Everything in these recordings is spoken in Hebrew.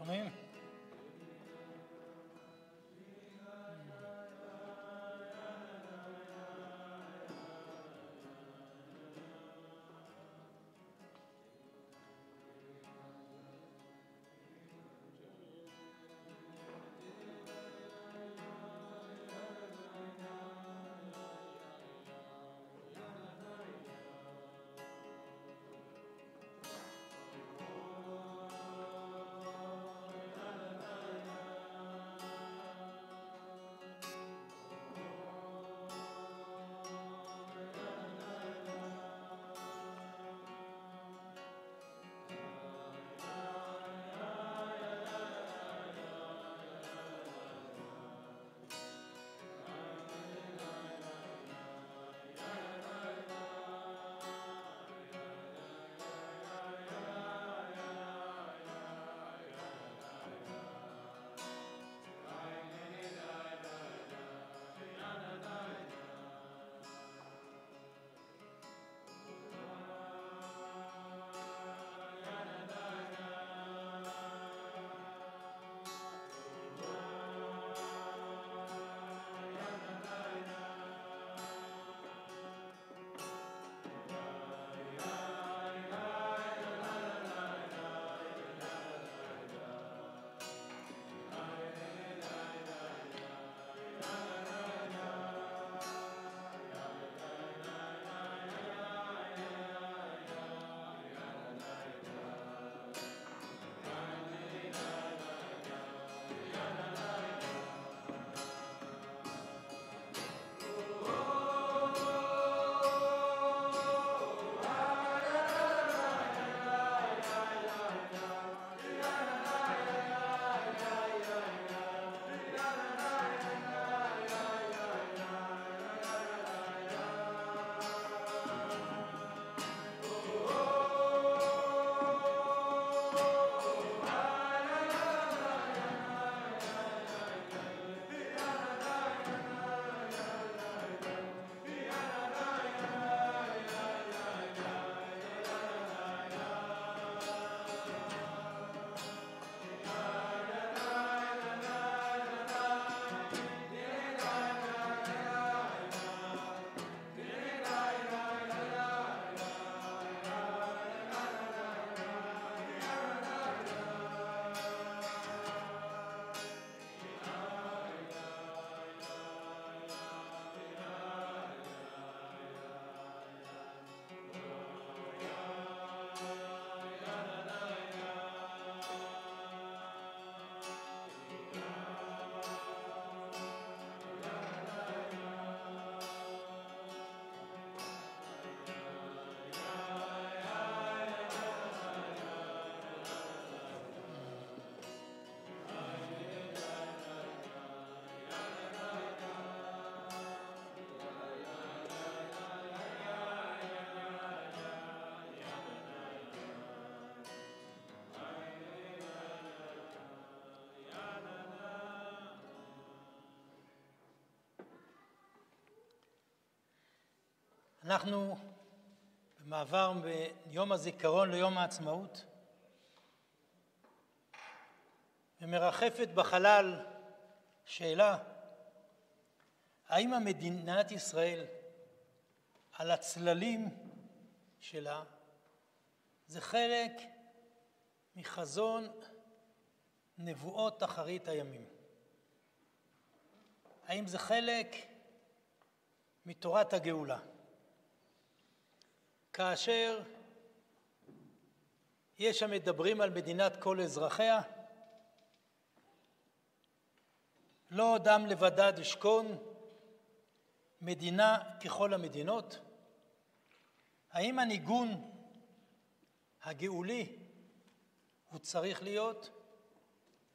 Amém? אנחנו במעבר מיום הזיכרון ליום העצמאות ומרחפת בחלל שאלה האם המדינת ישראל על הצללים שלה זה חלק מחזון נבואות אחרית הימים? האם זה חלק מתורת הגאולה? כאשר יש המדברים על מדינת כל אזרחיה, לא דם לבדד ישכון, מדינה ככל המדינות? האם הניגון הגאולי הוא צריך להיות?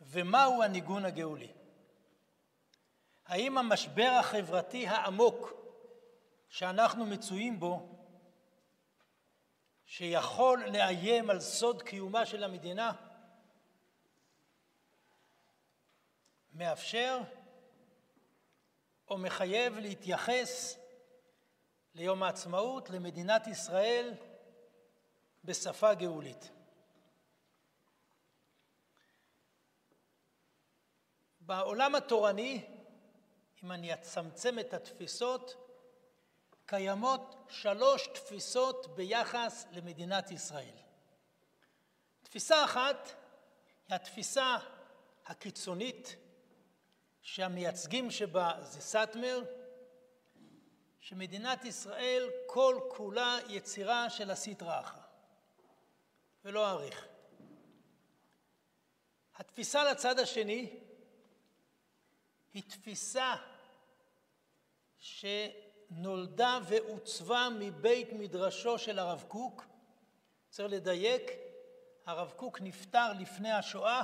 ומהו הניגון הגאולי? האם המשבר החברתי העמוק שאנחנו מצויים בו שיכול לאיים על סוד קיומה של המדינה, מאפשר או מחייב להתייחס ליום העצמאות, למדינת ישראל, בשפה גאולית. בעולם התורני, אם אני אצמצם את התפיסות, קיימות שלוש תפיסות ביחס למדינת ישראל. תפיסה אחת היא התפיסה הקיצונית שהמייצגים שבה זה סאטמר, שמדינת ישראל כל כולה יצירה של הסטרא אחרא, ולא אאריך. התפיסה לצד השני היא תפיסה שנולדה ועוצבה מבית מדרשו של הרב קוק. צריך לדייק, הרב קוק נפטר לפני השואה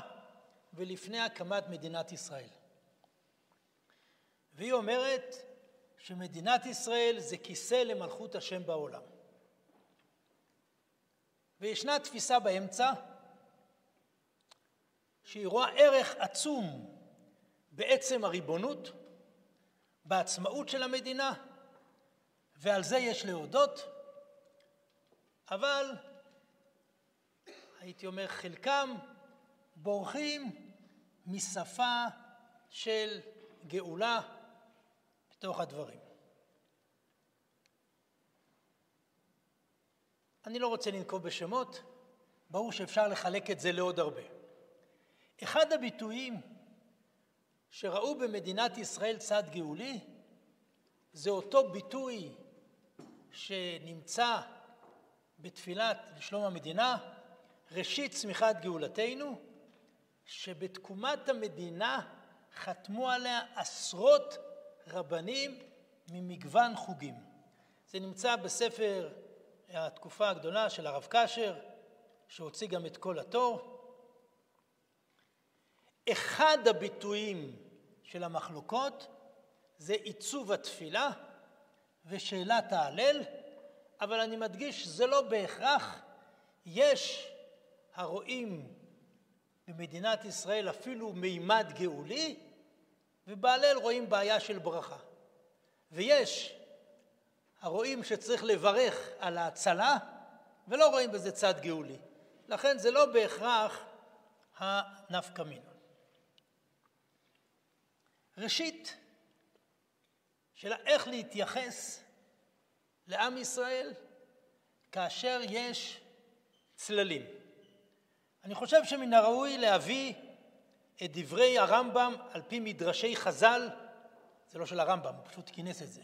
ולפני הקמת מדינת ישראל. והיא אומרת שמדינת ישראל זה כיסא למלכות השם בעולם. וישנה תפיסה באמצע שהיא רואה ערך עצום בעצם הריבונות, בעצמאות של המדינה, ועל זה יש להודות, אבל הייתי אומר חלקם בורחים משפה של גאולה בתוך הדברים. אני לא רוצה לנקוב בשמות, ברור שאפשר לחלק את זה לעוד הרבה. אחד הביטויים שראו במדינת ישראל צד גאולי זה אותו ביטוי שנמצא בתפילת לשלום המדינה, ראשית צמיחת גאולתנו, שבתקומת המדינה חתמו עליה עשרות רבנים ממגוון חוגים. זה נמצא בספר התקופה הגדולה של הרב קשר, שהוציא גם את כל התור. אחד הביטויים של המחלוקות זה עיצוב התפילה ושאלת ההלל, אבל אני מדגיש, זה לא בהכרח. יש הרואים במדינת ישראל אפילו מימד גאולי, ובהלל רואים בעיה של ברכה. ויש הרואים שצריך לברך על ההצלה, ולא רואים בזה צד גאולי. לכן זה לא בהכרח הנפקא מינה. ראשית, שאלה איך להתייחס לעם ישראל כאשר יש צללים. אני חושב שמן הראוי להביא את דברי הרמב"ם על פי מדרשי חז"ל, זה לא של הרמב"ם, הוא פשוט כינס את זה,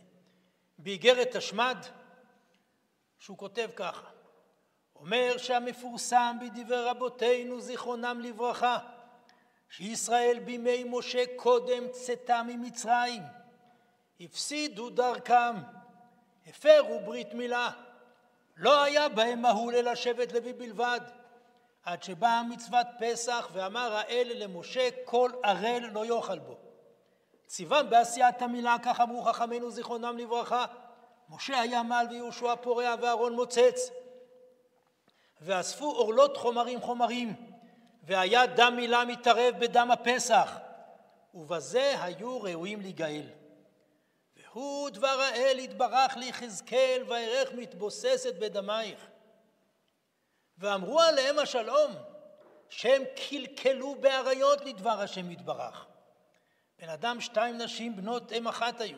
באיגרת תשמד, שהוא כותב ככה, אומר שהמפורסם בדברי רבותינו זיכרונם לברכה, שישראל בימי משה קודם צאתה ממצרים, הפסידו דרכם, הפרו ברית מילה, לא היה בהם מהול אלא שבט לוי בלבד, עד שבאה מצוות פסח ואמר האל למשה כל ערל לא יאכל בו. ציוון בעשיית המילה, כך אמרו חכמינו זיכרונם לברכה. משה היה מעל ויהושע פורע ואהרון מוצץ. ואספו עורלות חומרים חומרים, והיה דם מילה מתערב בדם הפסח, ובזה היו ראויים להיגאל. והוא דבר האל יתברך ליחזקאל, וירך מתבוססת בדמייך. ואמרו עליהם השלום, שהם קלקלו באריות לדבר השם יתברך. בן אדם שתיים נשים בנות אם אחת היו,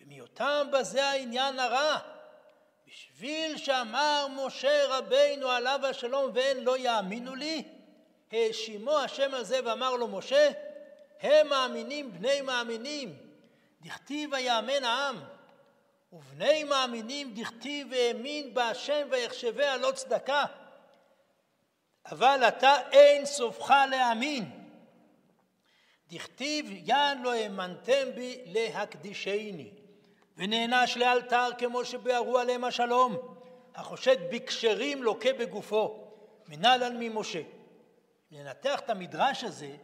ומהיותם בזה העניין הרע, בשביל שאמר משה רבינו עליו השלום ואין לא יאמינו לי, האשימו השם הזה ואמר לו משה, הם מאמינים בני מאמינים, דכתיב ויאמן העם, ובני מאמינים דכתיב האמין בהשם ויחשביה לא צדקה. אבל אתה אין סופך להאמין. דכתיב יען לא האמנתם בי להקדישני, ונענש לאלתר כמו שביארו עליהם השלום, החושד בקשרים לוקה בגופו, מנהלן ממשה. אם ננתח את המדרש הזה,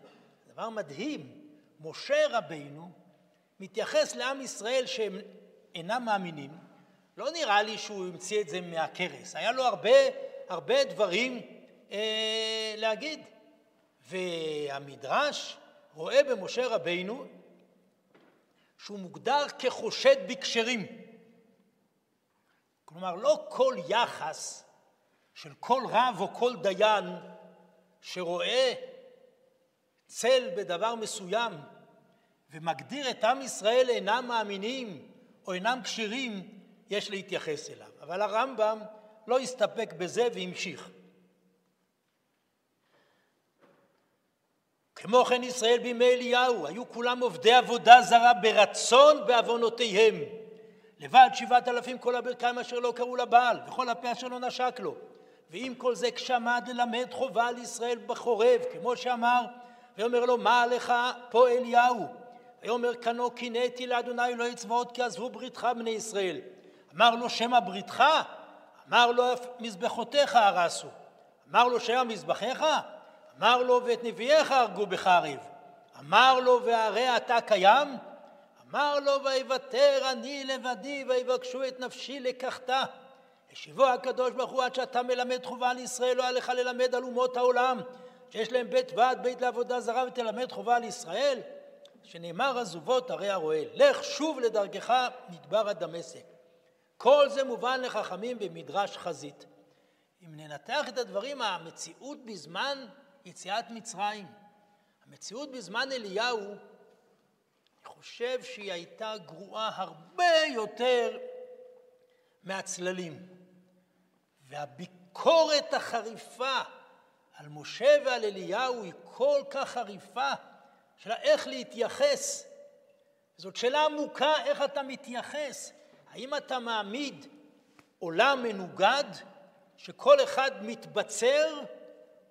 זה דבר מדהים. משה רבינו מתייחס לעם ישראל שהם אינם מאמינים, לא נראה לי שהוא המציא את זה מהכרס, היה לו הרבה, הרבה דברים אה, להגיד. והמדרש רואה במשה רבינו שהוא מוגדר כחושד בקשרים. כלומר, לא כל יחס של כל רב או כל דיין שרואה צל בדבר מסוים ומגדיר את עם ישראל אינם מאמינים או אינם כשירים, יש להתייחס אליו. אבל הרמב"ם לא הסתפק בזה והמשיך. כמו כן ישראל בימי אליהו, היו כולם עובדי עבודה זרה ברצון בעוונותיהם. לבד שבעת אלפים כל הברכיים אשר לא קראו לבעל, וכל הפה אשר לא נשק לו. ועם כל זה כשעמד ללמד חובה על ישראל בחורב, כמו שאמר, ויאמר לו, מה לך פה אליהו? ויאמר כנו קינאתי לאדוני אלוהי צבאות כי עזבו בריתך בני ישראל. אמר לו שמא בריתך? אמר לו מזבחותיך הרסו. אמר לו שמא מזבחיך? אמר לו ואת נביאיך הרגו בחרב. אמר לו והרי אתה קיים? אמר לו ויוותר אני לבדי ויבקשו את נפשי לקחתה. השיבו הקדוש ברוך הוא עד שאתה מלמד חובה על ישראל לא לך ללמד על אומות העולם שיש להם בית ועד בית לעבודה זרה ותלמד חובה על ישראל שנאמר עזובות הרי הרועל לך שוב לדרכך מדבר הדמשק. כל זה מובן לחכמים במדרש חזית. אם ננתח את הדברים המציאות בזמן יציאת מצרים המציאות בזמן אליהו אני חושב שהיא הייתה גרועה הרבה יותר מהצללים. והביקורת החריפה על משה ועל אליהו היא כל כך חריפה, של איך להתייחס. זאת שאלה עמוקה, איך אתה מתייחס. האם אתה מעמיד עולם מנוגד, שכל אחד מתבצר,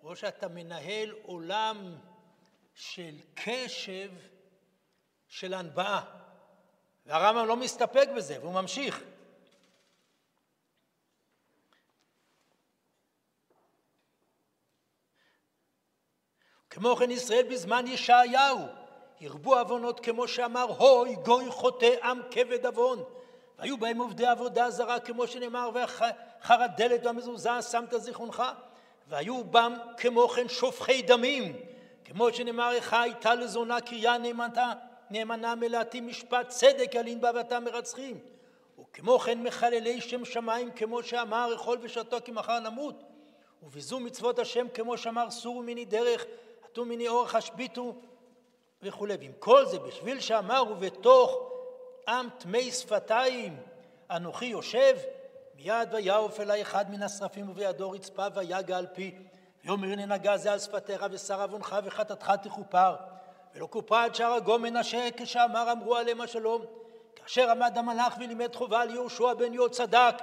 או שאתה מנהל עולם של קשב, של הנבאה. והרמב"ם לא מסתפק בזה, והוא ממשיך. כמו כן ישראל בזמן ישעיהו, הרבו עוונות כמו שאמר, הוי גוי חוטא עם כבד עוון. והיו בהם עובדי עבודה זרה כמו שנאמר, ואחר הדלת והמזוזה שמת זיכרונך. והיו בם כמו כן שופכי דמים, כמו שנאמר, איך הייתה לזונה קריה נאמנה, נאמנה מלאתי משפט צדק ילין בה ואתה מרצחים. וכמו כן מחללי שם שמיים, כמו שאמר, אכול ושתו כי מחר נמות. וביזו מצוות השם כמו שאמר, סורו מיני דרך שתו מיני אורך השביתו וכולי. ועם כל זה, בשביל שאמר ובתוך עם טמאי שפתיים אנוכי יושב, מיד ויעוף אלי אחד מן השרפים ובידו רצפה ויגע על פי ויאמר הנה נגע זה על שפתיך ושר עוונך וחטאתך תכופר ולא כופרה עד שער הגום מנשה כשאמר אמרו עליהם השלום כאשר עמד המלאך ולימד חובה על יהושע בן יהוד צדק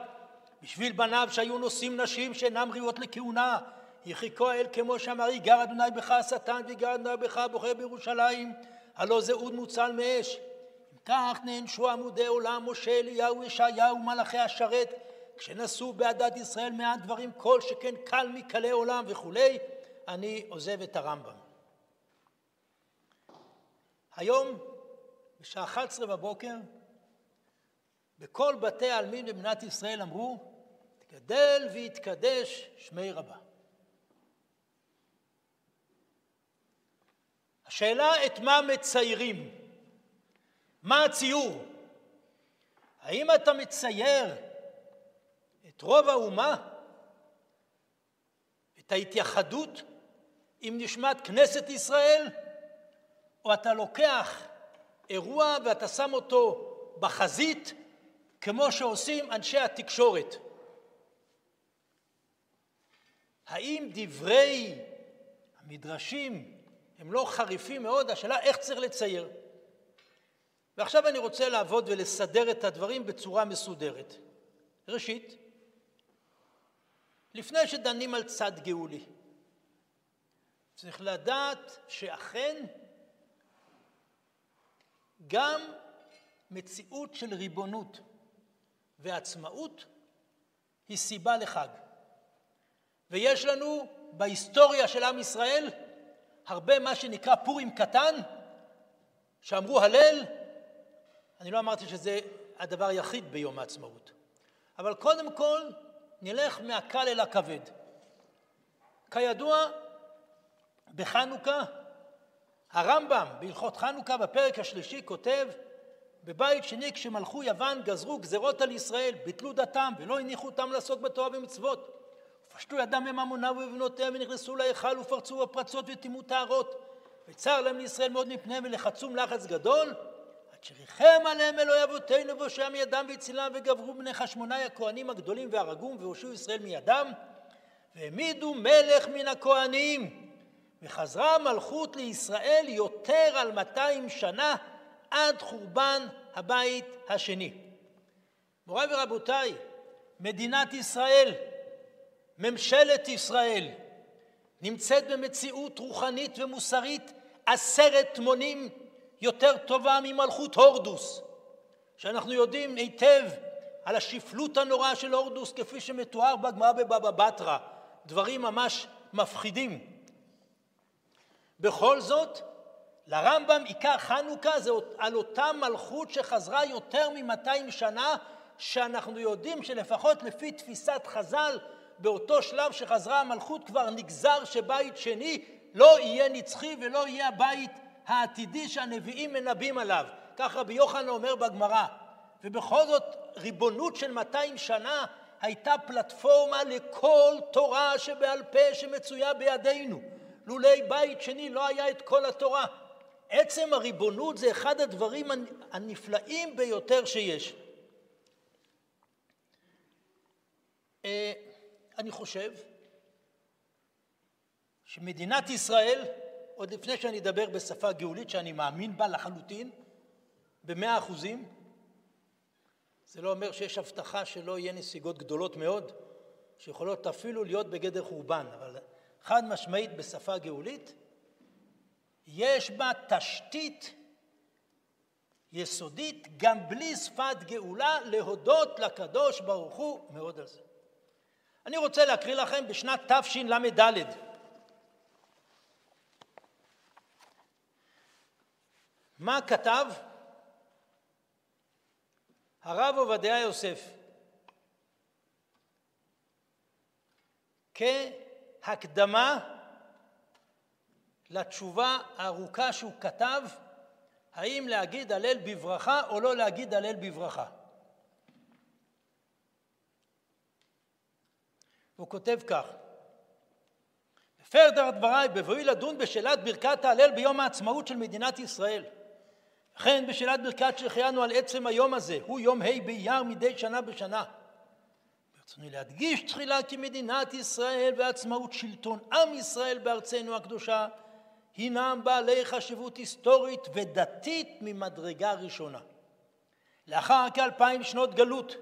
בשביל בניו שהיו נושאים נשים שאינם ראויות לכהונה יחיקו האל כמו שאמר יגר אדוני בך השטן ויגר אדוני בך הבוחר בירושלים הלא זה אוד מוצל מאש. אם כך נענשו עמודי עולם משה אליהו ישעיהו מלאכי השרת כשנסו בעדת ישראל מעט דברים כל שכן קל מקלי עולם וכולי אני עוזב את הרמב"ם. היום בשעה 11 בבוקר בכל בתי העלמין במדינת ישראל אמרו תגדל ויתקדש שמי רבה השאלה את מה מציירים, מה הציור? האם אתה מצייר את רוב האומה, את ההתייחדות עם נשמת כנסת ישראל, או אתה לוקח אירוע ואתה שם אותו בחזית כמו שעושים אנשי התקשורת? האם דברי המדרשים הם לא חריפים מאוד, השאלה איך צריך לצייר. ועכשיו אני רוצה לעבוד ולסדר את הדברים בצורה מסודרת. ראשית, לפני שדנים על צד גאולי, צריך לדעת שאכן גם מציאות של ריבונות ועצמאות היא סיבה לחג. ויש לנו בהיסטוריה של עם ישראל הרבה מה שנקרא פורים קטן, שאמרו הלל, אני לא אמרתי שזה הדבר היחיד ביום העצמאות, אבל קודם כל נלך מהקל אל הכבד. כידוע, בחנוכה, הרמב"ם בהלכות חנוכה בפרק השלישי כותב בבית שני כשמלכו יוון גזרו גזרות על ישראל, ביטלו דתם ולא הניחו אותם לעסוק בתורה ומצוות. פשטו ידם מממונה ובבנותיהם ונכנסו להיכל ופרצו בפרצות וטימאו טהרות. וצר להם לישראל מאוד מפניהם ולחצום לחץ גדול, עד שריחם עליהם אלוהי אבותינו והושע מידם והצילם וגברו בני חשמונאי הכהנים הגדולים והרגום והושעו ישראל מידם. והעמידו מלך מן הכהנים. וחזרה המלכות לישראל יותר על 200 שנה עד חורבן הבית השני. מוריי ורבותיי, מדינת ישראל, ממשלת ישראל, נמצאת במציאות רוחנית ומוסרית עשרת מונים יותר טובה ממלכות הורדוס, שאנחנו יודעים היטב על השפלות הנוראה של הורדוס כפי שמתואר בגמרא בבבא בתרא, דברים ממש מפחידים. בכל זאת, לרמב"ם עיקר חנוכה זה על אותה מלכות שחזרה יותר מ-200 שנה, שאנחנו יודעים שלפחות לפי תפיסת חז"ל, באותו שלב שחזרה המלכות כבר נגזר שבית שני לא יהיה נצחי ולא יהיה הבית העתידי שהנביאים מנבאים עליו. כך רבי יוחנן אומר בגמרא. ובכל זאת ריבונות של 200 שנה הייתה פלטפורמה לכל תורה שבעל פה שמצויה בידינו. לולי בית שני לא היה את כל התורה. עצם הריבונות זה אחד הדברים הנפלאים ביותר שיש. אני חושב שמדינת ישראל, עוד לפני שאני אדבר בשפה גאולית שאני מאמין בה לחלוטין, במאה אחוזים, זה לא אומר שיש הבטחה שלא יהיה נסיגות גדולות מאוד, שיכולות אפילו להיות בגדר חורבן, אבל חד משמעית בשפה גאולית, יש בה תשתית יסודית גם בלי שפת גאולה להודות לקדוש ברוך הוא מאוד על זה. אני רוצה להקריא לכם בשנת תשל"ד מה כתב הרב עובדיה יוסף כהקדמה לתשובה הארוכה שהוא כתב האם להגיד הלל בברכה או לא להגיד הלל בברכה. הוא כותב כך: בפרדר דבריי בבואי לדון בשאלת ברכת ההלל ביום העצמאות של מדינת ישראל וכן בשאלת ברכת שהחיינו על עצם היום הזה, הוא יום ה' באייר מדי שנה בשנה. ברצוני להדגיש תחילה כי מדינת ישראל ועצמאות שלטון עם ישראל בארצנו הקדושה הינם בעלי חשיבות היסטורית ודתית ממדרגה ראשונה. לאחר כאלפיים שנות גלות,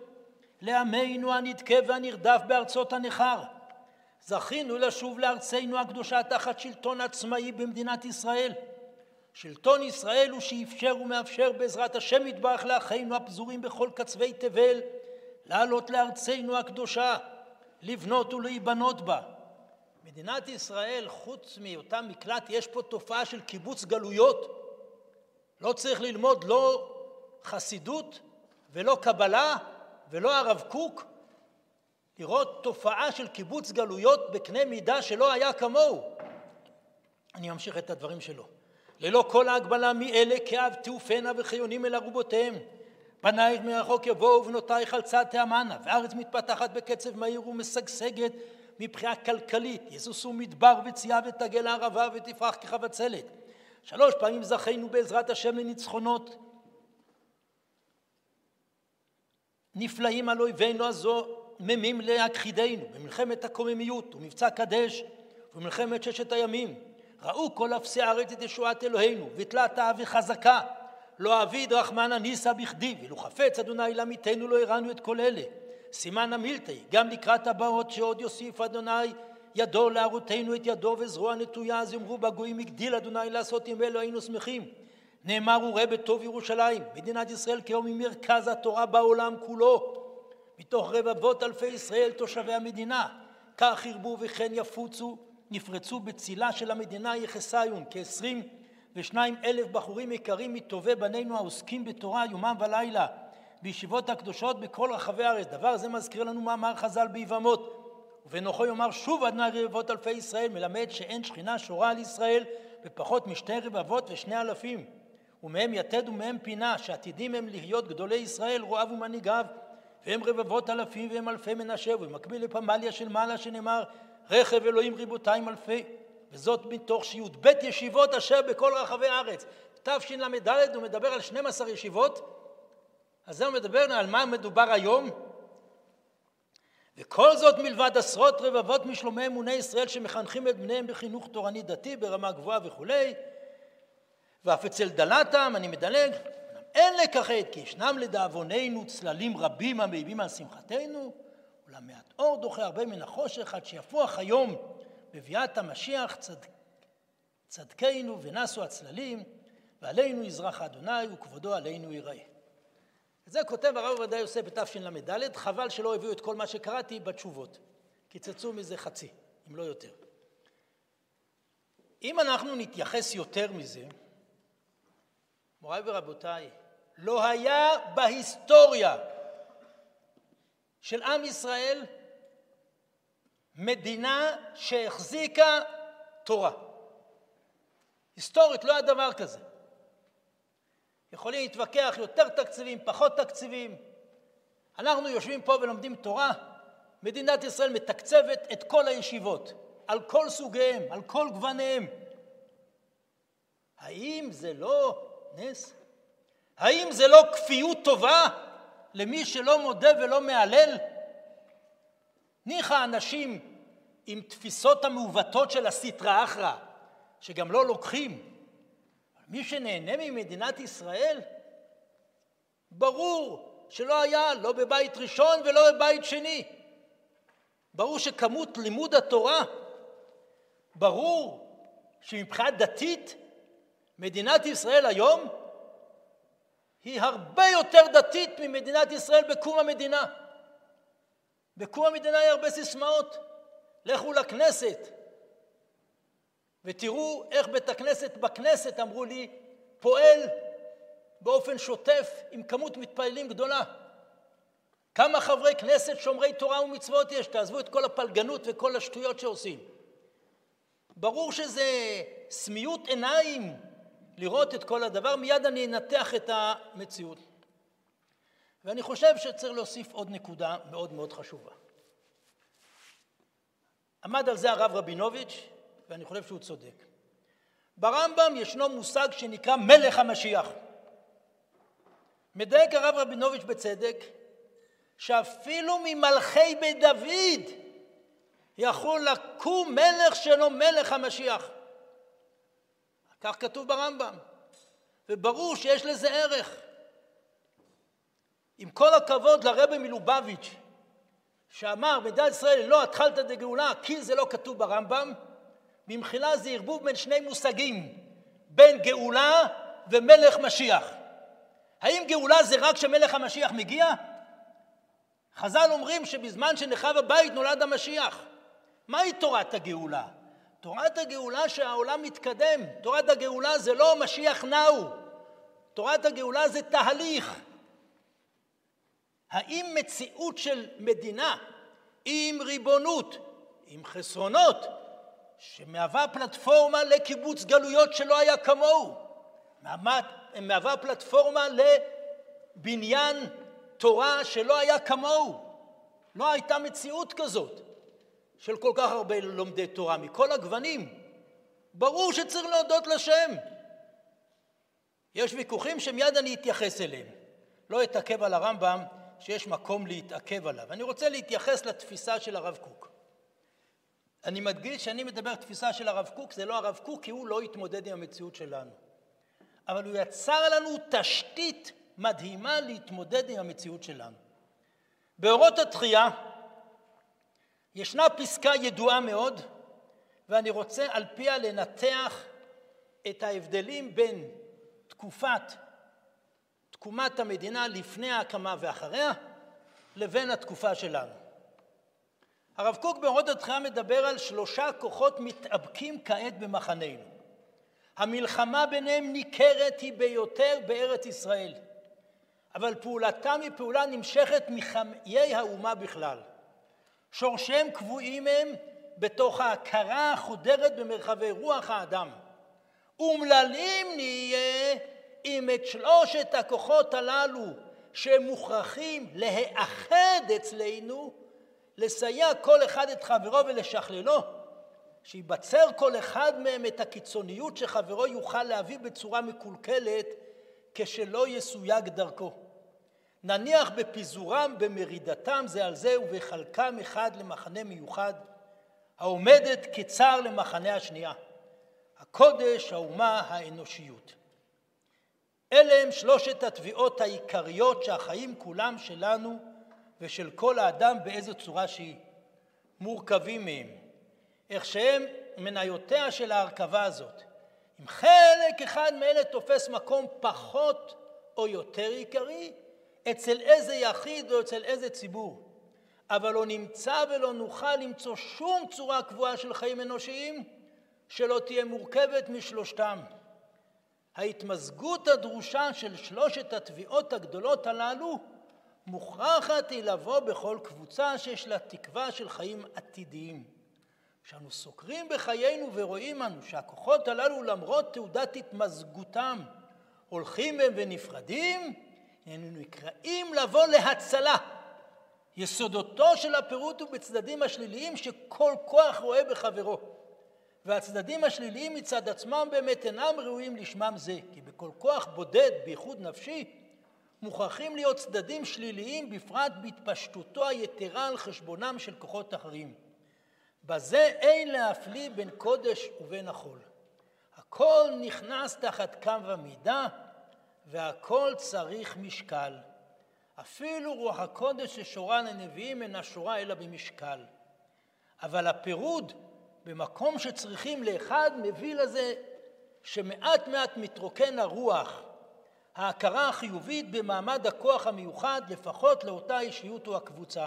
לעמנו הנדכה והנרדף בארצות הנכר, זכינו לשוב לארצנו הקדושה תחת שלטון עצמאי במדינת ישראל. שלטון ישראל הוא שאפשר ומאפשר בעזרת השם יתברך לאחינו הפזורים בכל קצווי תבל לעלות לארצנו הקדושה, לבנות ולהיבנות בה. מדינת ישראל, חוץ מהיותה מקלט, יש פה תופעה של קיבוץ גלויות. לא צריך ללמוד לא חסידות ולא קבלה ולא הרב קוק, לראות תופעה של קיבוץ גלויות בקנה מידה שלא היה כמוהו. אני ממשיך את הדברים שלו. ללא כל ההגבלה מאלה כאב תעופנה וחיונים אל ארובותיהם. בנייך מרחוק יבואו ובנותייך על צד תאמנה, והארץ מתפתחת בקצב מהיר ומשגשגת מבחינה כלכלית, יסוסו מדבר וצייה ותגל הערבה ותפרח כחבצלת. שלוש פעמים זכינו בעזרת השם לניצחונות נפלאים על אויבינו הזוממים להכחידנו במלחמת הקוממיות ומבצע קדש ובמלחמת ששת הימים ראו כל אפסי הארץ את ישועת אלוהינו, ותלתה וחזקה. לא אביד רחמנא ניסא בכדי, ואילו חפץ אדוני למיתנו לא הראנו את כל אלה. סימן המילתי, גם לקראת הבאות שעוד יוסיף אדוני ידו להראותנו את ידו וזרוע נטויה, אז יאמרו בגויים הגדיל אדוני לעשות עם אלו היינו שמחים. נאמר וראה בטוב ירושלים, מדינת ישראל כיום היא מרכז התורה בעולם כולו. מתוך רבבות אלפי ישראל תושבי המדינה, כך ירבו וכן יפוצו נפרצו בצילה של המדינה יחסיון כעשרים ושניים אלף בחורים יקרים מטובי בנינו העוסקים בתורה יומם ולילה בישיבות הקדושות בכל רחבי הארץ. דבר זה מזכיר לנו מאמר חז"ל ביבמות. ובנוחו יאמר שוב עד נא רבבות אלפי ישראל, מלמד שאין שכינה שורה על ישראל בפחות משתי רבבות ושני אלפים. ומהם יתד ומהם פינה, שעתידים הם להיות גדולי ישראל, רועיו ומנהיגיו, והם רבבות אלפים והם אלפי מנשה, ובמקביל לפמליה של מעלה שנאמר רכב אלוהים ריבותיים אלפי, וזאת מתוך שי"ב ישיבות אשר בכל רחבי הארץ. תשל"ד הוא מדבר על 12 ישיבות, אז זה מדבר על מה מדובר היום. וכל זאת מלבד עשרות רבבות משלומי אמוני ישראל שמחנכים את בניהם בחינוך תורני דתי ברמה גבוהה וכולי, ואף אצל דלתם, אני מדלג, אין לכחד כי ישנם לדאבוננו צללים רבים המעיבים על שמחתנו, אולם מעט אור דוחה הרבה מן החושך עד שיפוח היום בביאת המשיח צד... צדקנו ונסו הצללים ועלינו יזרח אדוני וכבודו עלינו ייראה. את זה כותב הרב עובדיה יוסף בתשל"ד, חבל שלא הביאו את כל מה שקראתי בתשובות. קיצצו מזה חצי, אם לא יותר. אם אנחנו נתייחס יותר מזה, מוריי ורבותיי, לא היה בהיסטוריה של עם ישראל מדינה שהחזיקה תורה. היסטורית לא היה דבר כזה. יכולים להתווכח יותר תקציבים, פחות תקציבים. אנחנו יושבים פה ולומדים תורה, מדינת ישראל מתקצבת את כל הישיבות, על כל סוגיהם, על כל גווניהם. האם זה לא נס? האם זה לא כפיות טובה למי שלא מודה ולא מהלל? ניחא אנשים עם תפיסות המעוותות של הסטרא אחרא, שגם לא לוקחים. מי שנהנה ממדינת ישראל, ברור שלא היה לא בבית ראשון ולא בבית שני. ברור שכמות לימוד התורה, ברור שמבחינה דתית מדינת ישראל היום היא הרבה יותר דתית ממדינת ישראל בקום המדינה. בקום המדינה היה הרבה סיסמאות. לכו לכנסת ותראו איך בית הכנסת בכנסת, אמרו לי, פועל באופן שוטף עם כמות מתפללים גדולה. כמה חברי כנסת שומרי תורה ומצוות יש? תעזבו את כל הפלגנות וכל השטויות שעושים. ברור שזה סמיות עיניים לראות את כל הדבר, מיד אני אנתח את המציאות. ואני חושב שצריך להוסיף עוד נקודה מאוד מאוד חשובה. עמד על זה הרב רבינוביץ', ואני חושב שהוא צודק. ברמב"ם ישנו מושג שנקרא מלך המשיח. מדייק הרב רבינוביץ' בצדק, שאפילו ממלכי בית דוד יכול לקום מלך שלו מלך המשיח. כך כתוב ברמב"ם, וברור שיש לזה ערך. עם כל הכבוד לרבי מלובביץ', שאמר מדינת ישראל לא התחלת דגאולה כי זה לא כתוב ברמב"ם, במחילה זה ערבוב בין שני מושגים, בין גאולה ומלך משיח. האם גאולה זה רק כשמלך המשיח מגיע? חז"ל אומרים שבזמן שנחרב הבית נולד המשיח. מהי תורת הגאולה? תורת הגאולה שהעולם מתקדם. תורת הגאולה זה לא משיח נאו. תורת הגאולה זה תהליך. האם מציאות של מדינה עם ריבונות, עם חסרונות, שמהווה פלטפורמה לקיבוץ גלויות שלא היה כמוהו, מהווה פלטפורמה לבניין תורה שלא היה כמוהו. לא הייתה מציאות כזאת. של כל כך הרבה לומדי תורה מכל הגוונים. ברור שצריך להודות לשם. יש ויכוחים שמיד אני אתייחס אליהם. לא אתעכב על הרמב"ם שיש מקום להתעכב עליו. אני רוצה להתייחס לתפיסה של הרב קוק. אני מדגיש שאני מדבר תפיסה של הרב קוק, זה לא הרב קוק כי הוא לא התמודד עם המציאות שלנו. אבל הוא יצר לנו תשתית מדהימה להתמודד עם המציאות שלנו. באורות התחייה ישנה פסקה ידועה מאוד, ואני רוצה על פיה לנתח את ההבדלים בין תקופת תקומת המדינה לפני ההקמה ואחריה, לבין התקופה שלנו. הרב קוק באורות התחייה מדבר על שלושה כוחות מתאבקים כעת במחננו. המלחמה ביניהם ניכרת היא ביותר בארץ ישראל, אבל פעולתם היא פעולה נמשכת מחיי האומה בכלל. שורשיהם קבועים הם בתוך ההכרה החודרת במרחבי רוח האדם. אומללים נהיה אם את שלושת הכוחות הללו שהם מוכרחים להאחד אצלנו, לסייע כל אחד את חברו ולשכללו, שיבצר כל אחד מהם את הקיצוניות שחברו יוכל להביא בצורה מקולקלת כשלא יסויג דרכו. נניח בפיזורם, במרידתם זה על זה ובחלקם אחד למחנה מיוחד, העומדת כצר למחנה השנייה. הקודש, האומה, האנושיות. אלה הם שלושת התביעות העיקריות שהחיים כולם שלנו ושל כל האדם באיזו צורה שהיא מורכבים מהם. איך שהם מניותיה של ההרכבה הזאת. אם חלק אחד מאלה תופס מקום פחות או יותר עיקרי, אצל איזה יחיד או אצל איזה ציבור. אבל לא נמצא ולא נוכל למצוא שום צורה קבועה של חיים אנושיים שלא תהיה מורכבת משלושתם. ההתמזגות הדרושה של שלושת התביעות הגדולות הללו מוכרחת היא לבוא בכל קבוצה שיש לה תקווה של חיים עתידיים. כשאנו סוקרים בחיינו ורואים אנו שהכוחות הללו למרות תעודת התמזגותם הולכים בהם ונפרדים, איננו נקראים לבוא להצלה. יסודותו של הפירוט הוא בצדדים השליליים שכל כוח רואה בחברו. והצדדים השליליים מצד עצמם באמת אינם ראויים לשמם זה, כי בכל כוח בודד, בייחוד נפשי, מוכרחים להיות צדדים שליליים, בפרט בהתפשטותו היתרה על חשבונם של כוחות אחרים. בזה אין להפליא בין קודש ובין החול. הכל נכנס תחת קו המידה, והכל צריך משקל. אפילו רוח הקודש ששורה לנביאים אינה שורה אלא במשקל. אבל הפירוד במקום שצריכים לאחד מביא לזה שמעט מעט מתרוקן הרוח, ההכרה החיובית במעמד הכוח המיוחד לפחות לאותה אישיות או הקבוצה.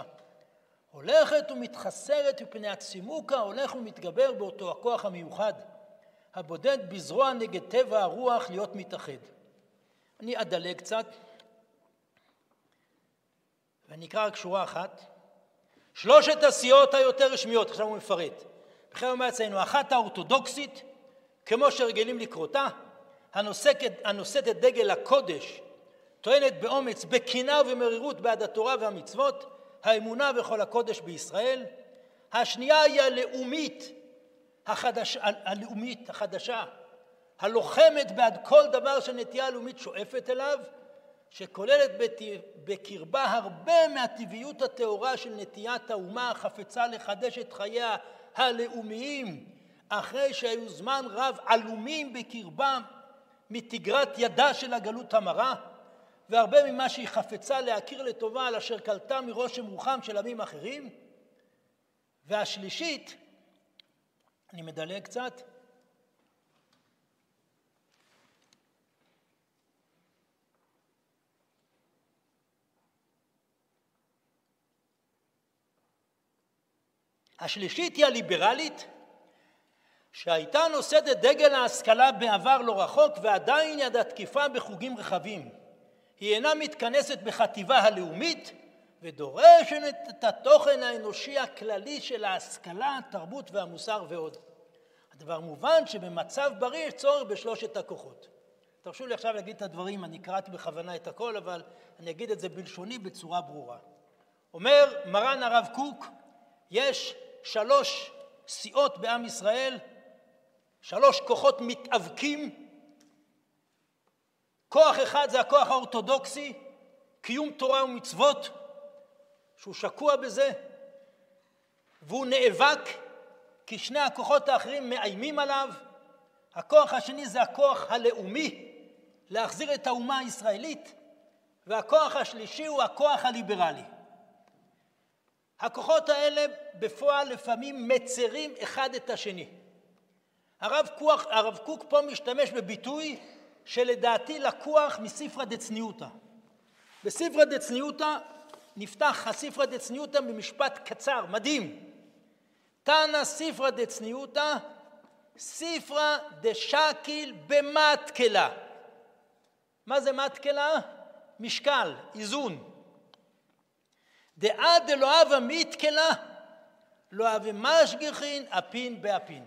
הולכת ומתחסרת מפני הצימוק ההולך ומתגבר באותו הכוח המיוחד, הבודד בזרוע נגד טבע הרוח להיות מתאחד. אני אדלג קצת ואני אקרא רק שורה אחת. שלושת הסיעות היותר רשמיות, עכשיו הוא מפרט. בכלל אומר אצלנו, אחת האורתודוקסית, כמו שרגילים לקרותה, הנושאת, את דגל הקודש, טוענת באומץ, בקינה ובמרירות בעד התורה והמצוות, האמונה וכל הקודש בישראל. השנייה היא הלאומית, החדש, הלאומית החדשה, הלוחמת בעד כל דבר שהנטייה הלאומית שואפת אליו, שכוללת בקרבה הרבה מהטבעיות הטהורה של נטיית האומה החפצה לחדש את חייה הלאומיים, אחרי שהיו זמן רב עלומים בקרבם מתגרת ידה של הגלות המרה, והרבה ממה שהיא חפצה להכיר לטובה על אשר קלטה מרושם רוחם של עמים אחרים. והשלישית, אני מדלג קצת, השלישית היא הליברלית, שהייתה נושאת את דגל ההשכלה בעבר לא רחוק ועדיין ידה תקיפה בחוגים רחבים. היא אינה מתכנסת בחטיבה הלאומית ודורשת את התוכן האנושי הכללי של ההשכלה, התרבות והמוסר ועוד. הדבר מובן שבמצב בריא יש צורך בשלושת הכוחות. תרשו לי עכשיו להגיד את הדברים, אני קראתי בכוונה את הכל, אבל אני אגיד את זה בלשוני בצורה ברורה. אומר מרן הרב קוק, יש שלוש סיעות בעם ישראל, שלוש כוחות מתאבקים. כוח אחד זה הכוח האורתודוקסי, קיום תורה ומצוות, שהוא שקוע בזה, והוא נאבק כי שני הכוחות האחרים מאיימים עליו. הכוח השני זה הכוח הלאומי, להחזיר את האומה הישראלית, והכוח השלישי הוא הכוח הליברלי. הכוחות האלה בפועל לפעמים מצרים אחד את השני. הרב, קוק, הרב קוק פה משתמש בביטוי שלדעתי לקוח מספרא דצניותא. בספרא דצניותא נפתח הספרא דצניותא במשפט קצר, מדהים. תנא ספרא דצניותא ספרא דשקיל במטקלה. מה זה מטקלה? משקל, איזון. דעה דלא הווה מיתקלה, לא הווה משגיחין אפין באפין.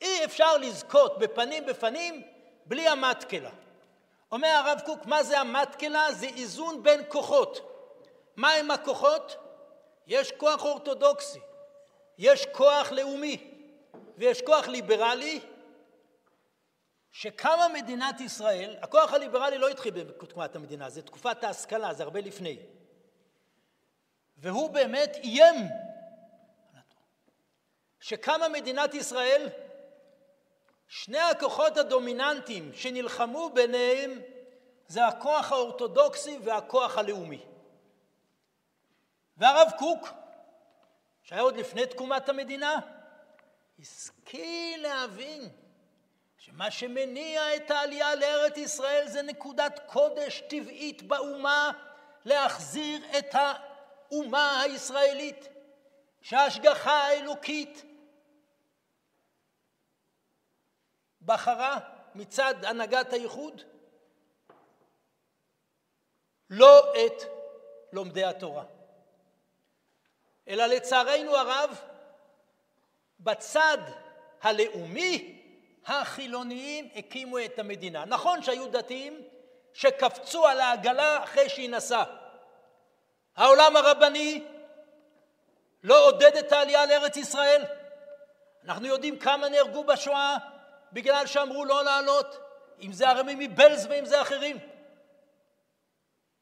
אי אפשר לזכות בפנים בפנים בלי המטקלה. אומר הרב קוק, מה זה המטקלה? זה איזון בין כוחות. מה הם הכוחות? יש כוח אורתודוקסי, יש כוח לאומי, ויש כוח ליברלי שקמה מדינת ישראל, הכוח הליברלי לא התחיל בתקופת המדינה, זה תקופת ההשכלה, זה הרבה לפני. והוא באמת איים שקמה מדינת ישראל, שני הכוחות הדומיננטיים שנלחמו ביניהם זה הכוח האורתודוקסי והכוח הלאומי. והרב קוק, שהיה עוד לפני תקומת המדינה, השכיל להבין שמה שמניע את העלייה לארץ ישראל זה נקודת קודש טבעית באומה להחזיר את האומה הישראלית, שההשגחה האלוקית בחרה מצד הנהגת הייחוד לא את לומדי התורה, אלא לצערנו הרב בצד הלאומי החילוניים הקימו את המדינה. נכון שהיו דתיים שקפצו על העגלה אחרי שהיא נסעה. העולם הרבני לא עודד את העלייה לארץ ישראל. אנחנו יודעים כמה נהרגו בשואה בגלל שאמרו לא לעלות, אם זה הרמים מבלז ואם זה אחרים.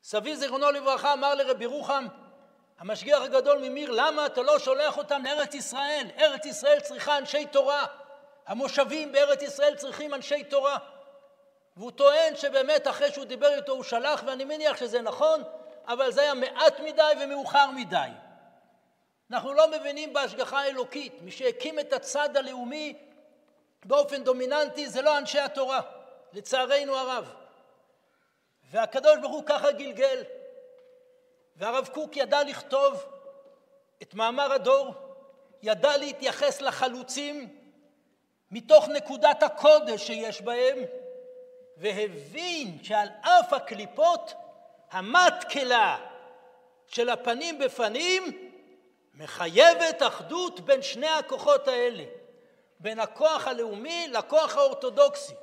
סבי זיכרונו לברכה אמר לרבי רוחם, המשגיח הגדול ממיר, למה אתה לא שולח אותם לארץ ישראל? ארץ ישראל צריכה אנשי תורה. המושבים בארץ ישראל צריכים אנשי תורה. והוא טוען שבאמת אחרי שהוא דיבר איתו הוא שלח, ואני מניח שזה נכון, אבל זה היה מעט מדי ומאוחר מדי. אנחנו לא מבינים בהשגחה האלוקית. מי שהקים את הצד הלאומי באופן דומיננטי זה לא אנשי התורה, לצערנו הרב. והקדוש ברוך הוא ככה גלגל. והרב קוק ידע לכתוב את מאמר הדור, ידע להתייחס לחלוצים מתוך נקודת הקודש שיש בהם, והבין שעל אף הקליפות, המטקלה של הפנים בפנים מחייבת אחדות בין שני הכוחות האלה, בין הכוח הלאומי לכוח האורתודוקסי.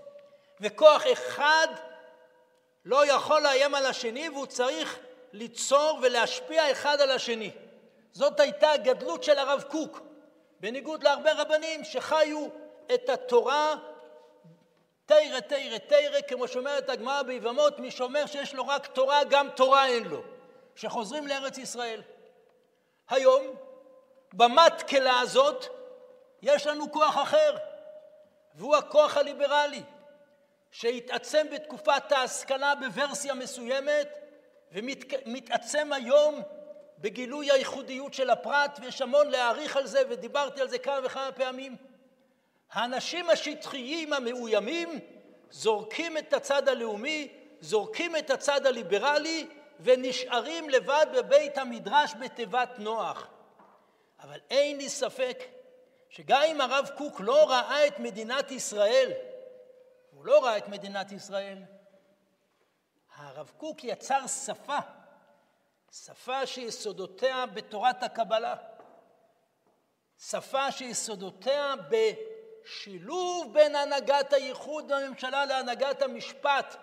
וכוח אחד לא יכול לאיים על השני והוא צריך ליצור ולהשפיע אחד על השני. זאת הייתה הגדלות של הרב קוק, בניגוד להרבה רבנים שחיו את התורה תרא תרא תרא, כמו שאומרת הגמרא ביבמות, מי שאומר שיש לו רק תורה, גם תורה אין לו, שחוזרים לארץ ישראל. היום, במטקלה הזאת, יש לנו כוח אחר, והוא הכוח הליברלי, שהתעצם בתקופת ההשכלה בוורסיה מסוימת, ומתעצם היום בגילוי הייחודיות של הפרט, ויש המון להעריך על זה, ודיברתי על זה כמה וכמה פעמים. האנשים השטחיים המאוימים זורקים את הצד הלאומי, זורקים את הצד הליברלי ונשארים לבד בבית המדרש בתיבת נוח. אבל אין לי ספק שגם אם הרב קוק לא ראה את מדינת ישראל, הוא לא ראה את מדינת ישראל, הרב קוק יצר שפה, שפה שיסודותיה בתורת הקבלה, שפה שיסודותיה בשילוב בין הנהגת הייחוד בממשלה להנהגת המשפט,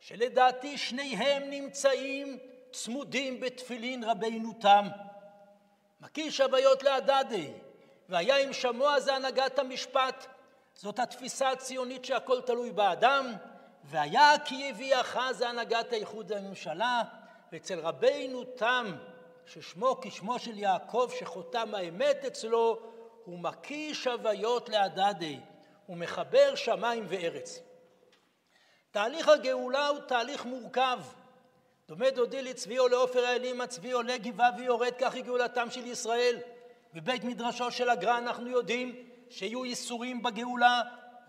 שלדעתי שניהם נמצאים צמודים בתפילין רבינו תם. מקיש הוויות להדדי, והיה אם שמוע זה הנהגת המשפט. זאת התפיסה הציונית שהכל תלוי באדם, והיה כי יביאך זה הנהגת האיחוד הממשלה, ואצל רבינו תם, ששמו כשמו של יעקב שחותם האמת אצלו, הוא מקיש הוויות להדדי, הוא מחבר שמיים וארץ. תהליך הגאולה הוא תהליך מורכב. דומה דודי לצבי או לעופר האלים, הצבי עולה גבעה ויורד, כך היא גאולתם של ישראל. בבית מדרשו של הגר"א אנחנו יודעים שיהיו ייסורים בגאולה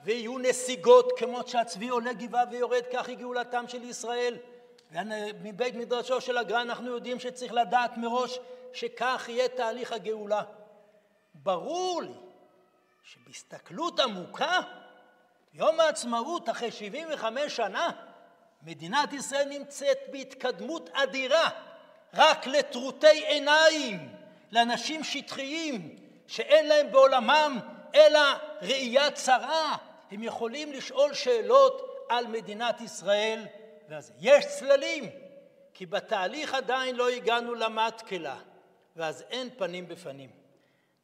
ויהיו נסיגות, כמו שהצבי עולה גבעה ויורד, כך היא גאולתם של ישראל. מבית מדרשו של הגר"א אנחנו יודעים שצריך לדעת מראש שכך יהיה תהליך הגאולה. ברור לי שבהסתכלות עמוקה, יום העצמאות אחרי 75 שנה, מדינת ישראל נמצאת בהתקדמות אדירה, רק לטרוטי עיניים, לאנשים שטחיים, שאין להם בעולמם אלא ראייה צרה, הם יכולים לשאול שאלות על מדינת ישראל. ואז יש צללים, כי בתהליך עדיין לא הגענו למטקלה, ואז אין פנים בפנים.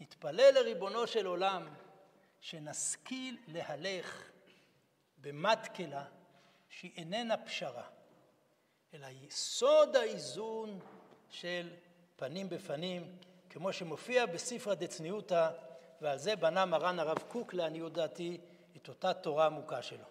נתפלל לריבונו של עולם שנשכיל להלך במטקלה שהיא איננה פשרה, אלא יסוד האיזון של פנים בפנים, כמו שמופיע בספרא דצניעותא, ועל זה בנה מרן הרב קוק לעניות דעתי את אותה תורה עמוקה שלו.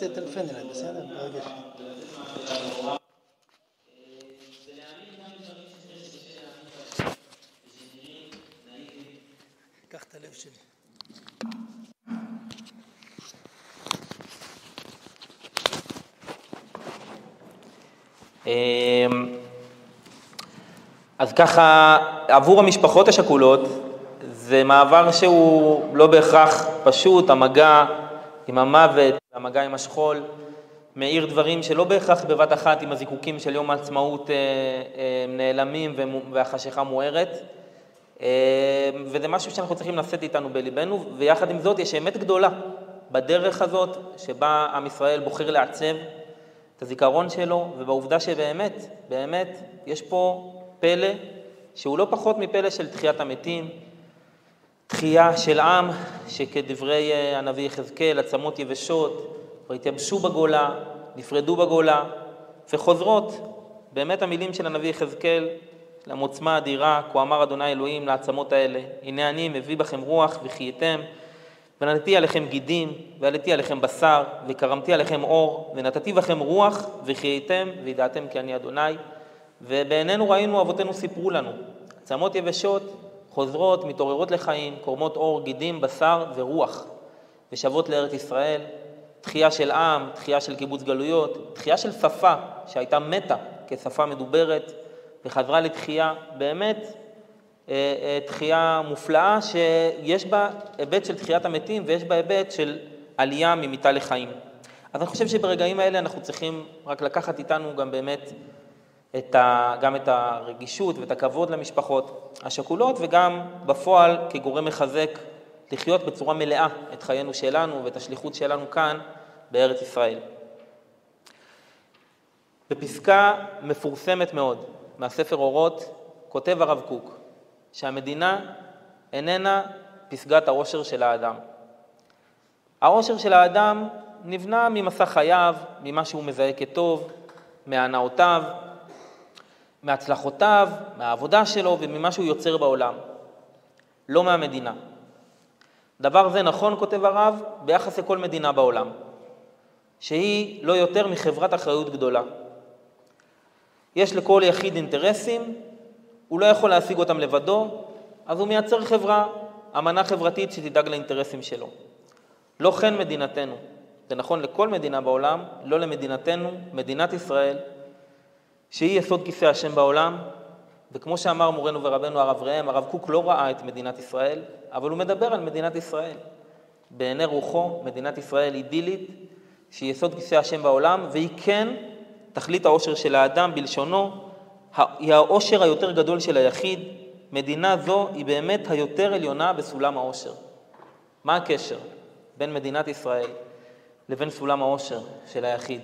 אז תטלפן אליי, בסדר? ברגע ש... קח את הלב שלי. אמ, אז ככה, עבור המשפחות השכולות, זה מעבר שהוא לא בהכרח פשוט, המגע עם המוות, המגע עם השכול, מאיר דברים שלא בהכרח בבת אחת עם הזיקוקים של יום העצמאות אה, אה, נעלמים והחשיכה מוארת. אה, וזה משהו שאנחנו צריכים לשאת איתנו בליבנו, ויחד עם זאת יש אמת גדולה בדרך הזאת שבה עם ישראל בוחר לעצב את הזיכרון שלו, ובעובדה שבאמת, באמת, יש פה פלא שהוא לא פחות מפלא של תחיית המתים, תחייה של עם שכדברי הנביא יחזקאל, עצמות יבשות, והתייבשו בגולה, נפרדו בגולה, וחוזרות, באמת המילים של הנביא יחזקאל, למוצמה אדירה, כה אמר אדוני אלוהים לעצמות האלה, הנה אני מביא בכם רוח וחייתם, ונתתי עליכם גידים, ועליתי עליכם בשר, וקרמתי עליכם אור, ונתתי בכם רוח וחייתם, וידעתם כי אני אדוני. ובעינינו ראינו, אבותינו סיפרו לנו, עצמות יבשות, חוזרות, מתעוררות לחיים, קורמות אור, גידים, בשר ורוח, ושבות לארץ ישראל. תחייה של עם, תחייה של קיבוץ גלויות, תחייה של שפה שהייתה מתה כשפה מדוברת, וחזרה לתחייה באמת אה, אה, תחייה מופלאה שיש בה היבט של תחיית המתים ויש בה היבט של עלייה ממיתה לחיים. אז אני חושב שברגעים האלה אנחנו צריכים רק לקחת איתנו גם באמת את ה, גם את הרגישות ואת הכבוד למשפחות השכולות, וגם בפועל כגורם מחזק לחיות בצורה מלאה את חיינו שלנו ואת השליחות שלנו כאן בארץ ישראל. בפסקה מפורסמת מאוד מהספר אורות כותב הרב קוק שהמדינה איננה פסגת העושר של האדם. העושר של האדם נבנה ממסע חייו, ממה שהוא מזהה כטוב, מהנאותיו, מהצלחותיו, מהעבודה שלו וממה שהוא יוצר בעולם, לא מהמדינה. דבר זה נכון, כותב הרב, ביחס לכל מדינה בעולם, שהיא לא יותר מחברת אחריות גדולה. יש לכל יחיד אינטרסים, הוא לא יכול להשיג אותם לבדו, אז הוא מייצר חברה, אמנה חברתית שתדאג לאינטרסים שלו. לא כן מדינתנו. זה נכון לכל מדינה בעולם, לא למדינתנו, מדינת ישראל, שהיא יסוד כיסא השם בעולם, וכמו שאמר מורנו ורבנו הרב ראם, הרב קוק לא ראה את מדינת ישראל, אבל הוא מדבר על מדינת ישראל. בעיני רוחו, מדינת ישראל אידילית, שהיא יסוד כיסא השם בעולם, והיא כן תכלית העושר של האדם בלשונו, היא העושר היותר גדול של היחיד. מדינה זו היא באמת היותר עליונה בסולם העושר. מה הקשר בין מדינת ישראל לבין סולם העושר של היחיד?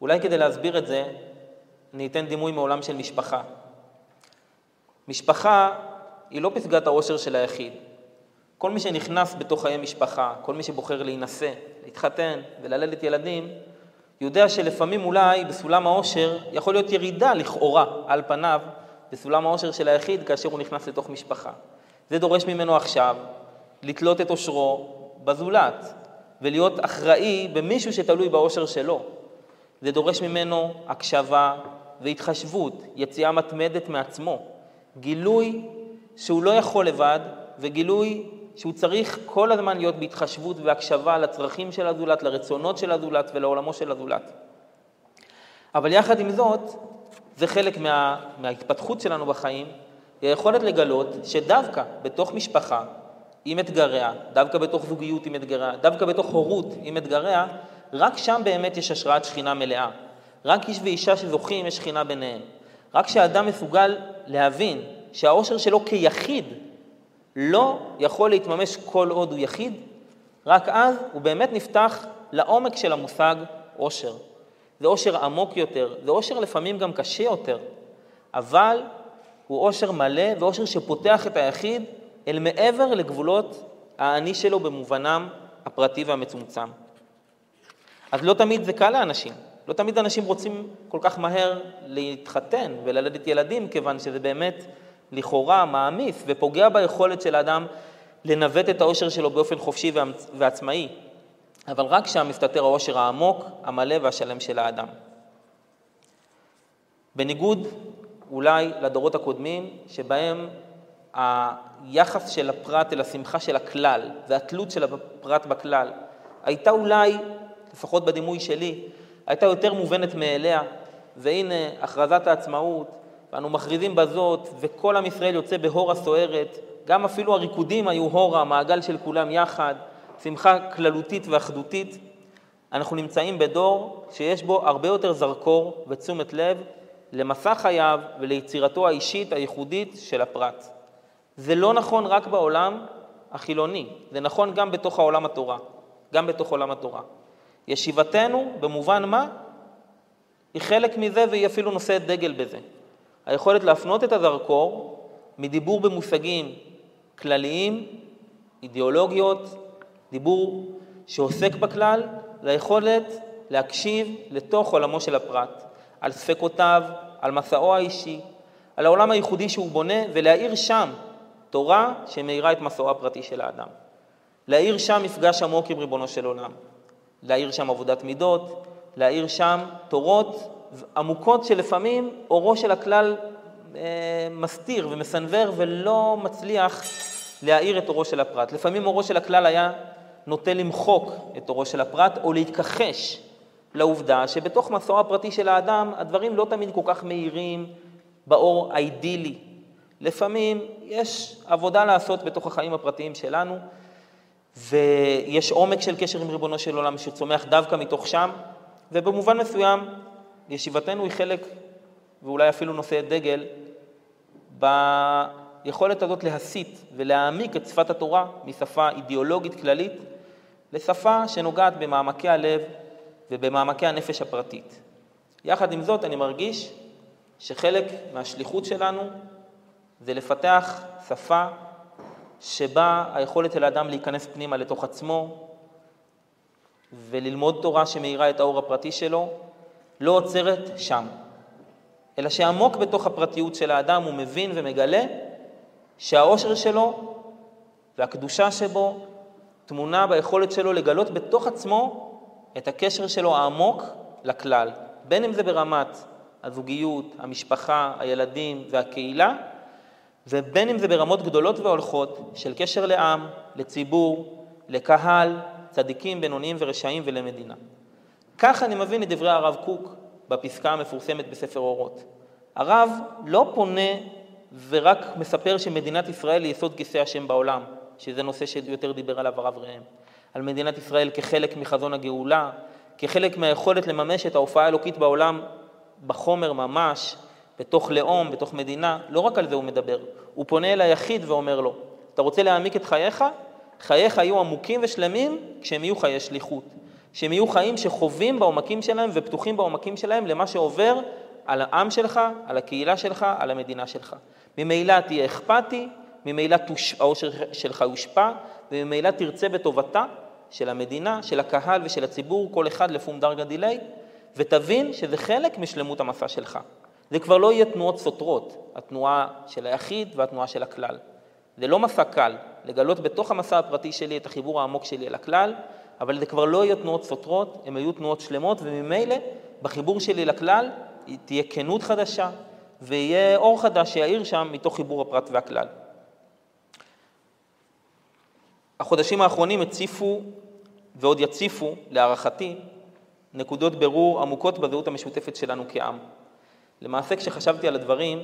אולי כדי להסביר את זה, אני אתן דימוי מעולם של משפחה. משפחה היא לא פסגת העושר של היחיד. כל מי שנכנס בתוך חיי משפחה, כל מי שבוחר להינשא, להתחתן וללדת ילדים, יודע שלפעמים אולי בסולם העושר יכול להיות ירידה לכאורה על פניו בסולם העושר של היחיד כאשר הוא נכנס לתוך משפחה. זה דורש ממנו עכשיו לתלות את עושרו בזולת ולהיות אחראי במישהו שתלוי בעושר שלו. זה דורש ממנו הקשבה והתחשבות, יציאה מתמדת מעצמו, גילוי שהוא לא יכול לבד וגילוי שהוא צריך כל הזמן להיות בהתחשבות והקשבה לצרכים של הזולת, לרצונות של הזולת ולעולמו של הזולת. אבל יחד עם זאת, זה חלק מה, מההתפתחות שלנו בחיים, היא היכולת לגלות שדווקא בתוך משפחה עם אתגריה, דווקא בתוך זוגיות עם אתגריה, דווקא בתוך הורות עם אתגריה, רק שם באמת יש השראת שכינה מלאה. רק איש ואישה שזוכים יש שכינה ביניהם. רק כשאדם מסוגל להבין שהאושר שלו כיחיד לא יכול להתממש כל עוד הוא יחיד, רק אז הוא באמת נפתח לעומק של המושג עושר. זה עושר עמוק יותר, זה עושר לפעמים גם קשה יותר, אבל הוא עושר מלא ועושר שפותח את היחיד אל מעבר לגבולות האני שלו במובנם הפרטי והמצומצם. אז לא תמיד זה קל לאנשים, לא תמיד אנשים רוצים כל כך מהר להתחתן וללדת ילדים, כיוון שזה באמת לכאורה מעמיס ופוגע ביכולת של האדם לנווט את האושר שלו באופן חופשי ועצמאי, אבל רק שם מסתתר האושר העמוק, המלא והשלם של האדם. בניגוד אולי לדורות הקודמים, שבהם היחס של הפרט אל השמחה של הכלל והתלות של הפרט בכלל הייתה אולי, לפחות בדימוי שלי, הייתה יותר מובנת מאליה, והנה הכרזת העצמאות, ואנו מכריזים בזאת, וכל עם ישראל יוצא בהורה סוערת, גם אפילו הריקודים היו הורה, מעגל של כולם יחד, שמחה כללותית ואחדותית. אנחנו נמצאים בדור שיש בו הרבה יותר זרקור ותשומת לב למסע חייו וליצירתו האישית הייחודית של הפרט. זה לא נכון רק בעולם החילוני, זה נכון גם בתוך העולם התורה, גם בתוך עולם התורה. ישיבתנו, במובן מה, היא חלק מזה והיא אפילו נושאת דגל בזה. היכולת להפנות את הזרקור מדיבור במושגים כלליים, אידיאולוגיות, דיבור שעוסק בכלל, ליכולת להקשיב לתוך עולמו של הפרט, על ספקותיו, על מסעו האישי, על העולם הייחודי שהוא בונה, ולהאיר שם תורה שמאירה את מסעו הפרטי של האדם. להאיר שם מפגש עמוק עם ריבונו של עולם, להאיר שם עבודת מידות, להאיר שם תורות עמוקות שלפעמים אורו של הכלל אה, מסתיר ומסנוור ולא מצליח להאיר את אורו של הפרט. לפעמים אורו של הכלל היה נוטה למחוק את אורו של הפרט או להתכחש לעובדה שבתוך מסעו הפרטי של האדם הדברים לא תמיד כל כך מהירים באור האידילי. לפעמים יש עבודה לעשות בתוך החיים הפרטיים שלנו ויש עומק של קשר עם ריבונו של עולם שצומח דווקא מתוך שם ובמובן מסוים ישיבתנו היא חלק, ואולי אפילו נושא דגל, ביכולת הזאת להסיט ולהעמיק את שפת התורה משפה אידיאולוגית כללית לשפה שנוגעת במעמקי הלב ובמעמקי הנפש הפרטית. יחד עם זאת, אני מרגיש שחלק מהשליחות שלנו זה לפתח שפה שבה היכולת של האדם להיכנס פנימה לתוך עצמו וללמוד תורה שמאירה את האור הפרטי שלו, לא עוצרת שם, אלא שעמוק בתוך הפרטיות של האדם הוא מבין ומגלה שהאושר שלו והקדושה שבו טמונה ביכולת שלו לגלות בתוך עצמו את הקשר שלו העמוק לכלל, בין אם זה ברמת הזוגיות, המשפחה, הילדים והקהילה, ובין אם זה ברמות גדולות והולכות של קשר לעם, לציבור, לקהל, צדיקים, בינוניים ורשעים ולמדינה. כך אני מבין את דברי הרב קוק בפסקה המפורסמת בספר אורות. הרב לא פונה ורק מספר שמדינת ישראל היא יסוד כיסא השם בעולם, שזה נושא שיותר דיבר עליו הרב ראם, על מדינת ישראל כחלק מחזון הגאולה, כחלק מהיכולת לממש את ההופעה האלוקית בעולם בחומר ממש, בתוך לאום, בתוך מדינה, לא רק על זה הוא מדבר, הוא פונה אל היחיד ואומר לו, אתה רוצה להעמיק את חייך? חייך יהיו עמוקים ושלמים כשהם יהיו חיי שליחות. שהם יהיו חיים שחווים בעומקים שלהם ופתוחים בעומקים שלהם למה שעובר על העם שלך, על הקהילה שלך, על המדינה שלך. ממילא תהיה אכפתי, ממילא העושר שלך יושפע, וממילא תרצה בטובתה של המדינה, של הקהל ושל הציבור, כל אחד לפום דרגה דיליי, ותבין שזה חלק משלמות המסע שלך. זה כבר לא יהיה תנועות סותרות, התנועה של היחיד והתנועה של הכלל. זה לא מסע קל, לגלות בתוך המסע הפרטי שלי את החיבור העמוק שלי אל הכלל, אבל זה כבר לא יהיה תנועות סותרות, הן היו תנועות שלמות, וממילא בחיבור שלי לכלל תהיה כנות חדשה, ויהיה אור חדש שיאיר שם מתוך חיבור הפרט והכלל. החודשים האחרונים הציפו ועוד יציפו, להערכתי, נקודות ברור עמוקות בזהות המשותפת שלנו כעם. למעשה כשחשבתי על הדברים,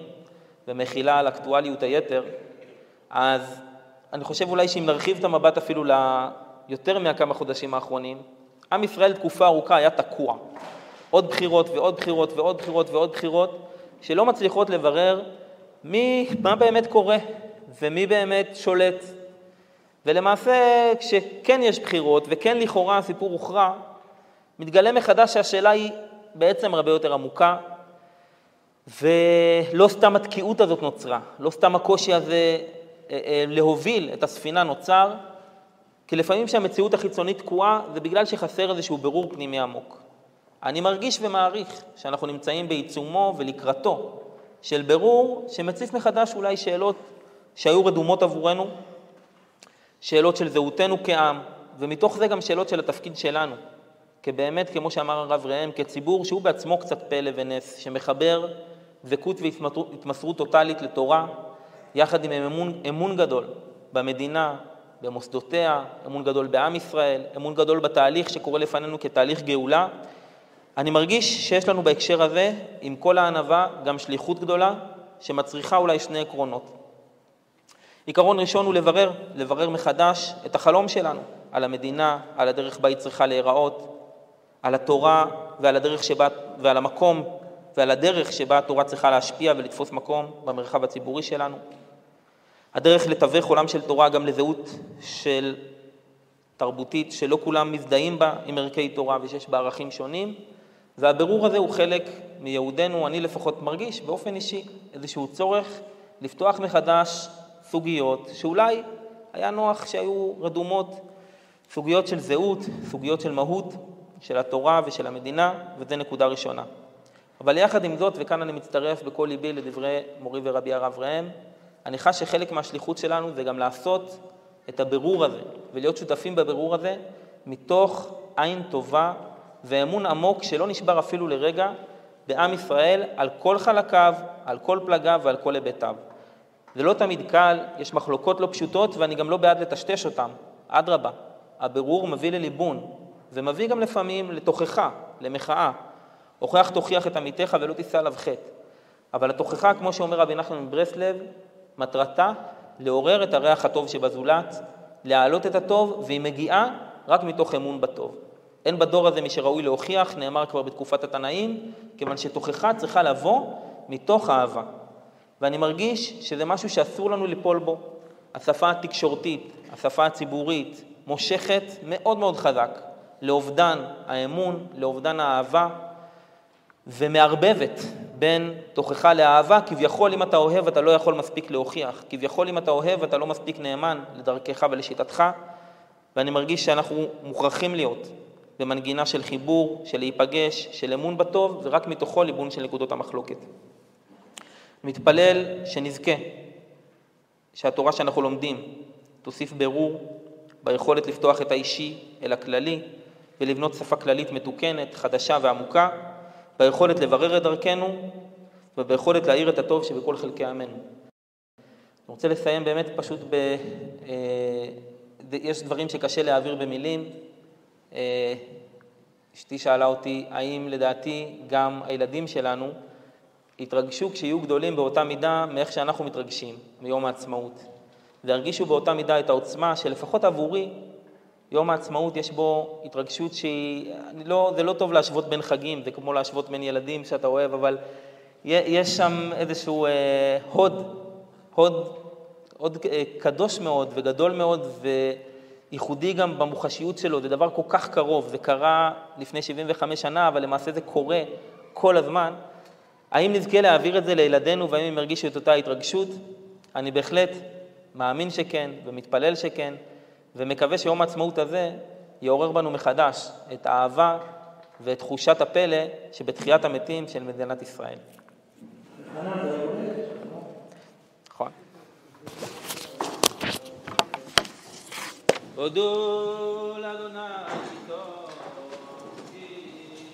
ומחילה על אקטואליות היתר, אז אני חושב אולי שאם נרחיב את המבט אפילו ליותר מהכמה חודשים האחרונים, עם ישראל תקופה ארוכה היה תקוע. עוד בחירות ועוד בחירות ועוד בחירות ועוד בחירות, שלא מצליחות לברר מי, מה באמת קורה ומי באמת שולט. ולמעשה, כשכן יש בחירות וכן לכאורה הסיפור הוכרע, מתגלה מחדש שהשאלה היא בעצם הרבה יותר עמוקה, ולא סתם התקיעות הזאת נוצרה, לא סתם הקושי הזה אה, אה, להוביל את הספינה נוצר, כי לפעמים כשהמציאות החיצונית תקועה זה בגלל שחסר איזשהו ברור פנימי עמוק. אני מרגיש ומעריך שאנחנו נמצאים בעיצומו ולקראתו של ברור שמציף מחדש אולי שאלות שהיו רדומות עבורנו, שאלות של זהותנו כעם, ומתוך זה גם שאלות של התפקיד שלנו, כבאמת, כמו שאמר הרב ראם, כציבור שהוא בעצמו קצת פלא ונס, שמחבר דבקות והתמסרות טוטאלית לתורה, יחד עם אמון, אמון גדול במדינה, במוסדותיה, אמון גדול בעם ישראל, אמון גדול בתהליך שקורה לפנינו כתהליך גאולה. אני מרגיש שיש לנו בהקשר הזה, עם כל הענווה, גם שליחות גדולה, שמצריכה אולי שני עקרונות. עיקרון ראשון הוא לברר, לברר מחדש את החלום שלנו על המדינה, על הדרך בה היא צריכה להיראות, על התורה ועל הדרך שבה, ועל המקום ועל הדרך שבה התורה צריכה להשפיע ולתפוס מקום במרחב הציבורי שלנו. הדרך לתווך עולם של תורה גם לזהות של תרבותית שלא כולם מזדהים בה עם ערכי תורה ושיש בה ערכים שונים, והבירור הזה הוא חלק מייעודנו, אני לפחות מרגיש באופן אישי איזשהו צורך לפתוח מחדש סוגיות שאולי היה נוח שהיו רדומות, סוגיות של זהות, סוגיות של מהות, של התורה ושל המדינה, וזו נקודה ראשונה. אבל יחד עם זאת, וכאן אני מצטרף בכל ליבי לדברי מורי ורבי הרב ראם, אני חש שחלק מהשליחות שלנו זה גם לעשות את הבירור הזה, ולהיות שותפים בבירור הזה, מתוך עין טובה ואמון עמוק שלא נשבר אפילו לרגע בעם ישראל על כל חלקיו, על כל פלגיו ועל כל היבטיו. זה לא תמיד קל, יש מחלוקות לא פשוטות ואני גם לא בעד לטשטש אותן, אדרבה, הבירור מביא לליבון, ומביא גם לפעמים לתוכחה, למחאה. הוכח תוכיח את עמיתך ולא תישא עליו חטא. אבל התוכחה, כמו שאומר רבי נחמן מברסלב, מטרתה לעורר את הריח הטוב שבזולת, להעלות את הטוב, והיא מגיעה רק מתוך אמון בטוב. אין בדור הזה מי שראוי להוכיח, נאמר כבר בתקופת התנאים, כיוון שתוכחה צריכה לבוא מתוך אהבה. ואני מרגיש שזה משהו שאסור לנו ליפול בו. השפה התקשורתית, השפה הציבורית, מושכת מאוד מאוד חזק לאובדן האמון, לאובדן האהבה, ומערבבת בין תוכחה לאהבה, כביכול אם אתה אוהב אתה לא יכול מספיק להוכיח, כביכול אם אתה אוהב אתה לא מספיק נאמן לדרכך ולשיטתך, ואני מרגיש שאנחנו מוכרחים להיות במנגינה של חיבור, של להיפגש, של אמון בטוב, ורק מתוכו ליבון של נקודות המחלוקת. מתפלל שנזכה שהתורה שאנחנו לומדים תוסיף ברור ביכולת לפתוח את האישי אל הכללי ולבנות שפה כללית מתוקנת, חדשה ועמוקה, ביכולת לברר את דרכנו וביכולת להאיר את הטוב שבכל חלקי עמנו. אני רוצה לסיים באמת פשוט ב... אה, יש דברים שקשה להעביר במילים. אה, אשתי שאלה אותי האם לדעתי גם הילדים שלנו יתרגשו כשיהיו גדולים באותה מידה מאיך שאנחנו מתרגשים מיום העצמאות, וירגישו באותה מידה את העוצמה שלפחות עבורי יום העצמאות יש בו התרגשות שהיא, לא, זה לא טוב להשוות בין חגים, זה כמו להשוות בין ילדים שאתה אוהב, אבל יש שם איזשהו אה, הוד, הוד, הוד אה, קדוש מאוד וגדול מאוד, ו, ייחודי גם במוחשיות שלו, זה דבר כל כך קרוב, זה קרה לפני 75 שנה, אבל למעשה זה קורה כל הזמן. האם נזכה להעביר את זה לילדינו והאם הם ירגישו את אותה התרגשות? אני בהחלט מאמין שכן ומתפלל שכן, ומקווה שיום העצמאות הזה יעורר בנו מחדש את האהבה ואת תחושת הפלא שבתחיית המתים של מדינת ישראל. נכון. הודו לאדוני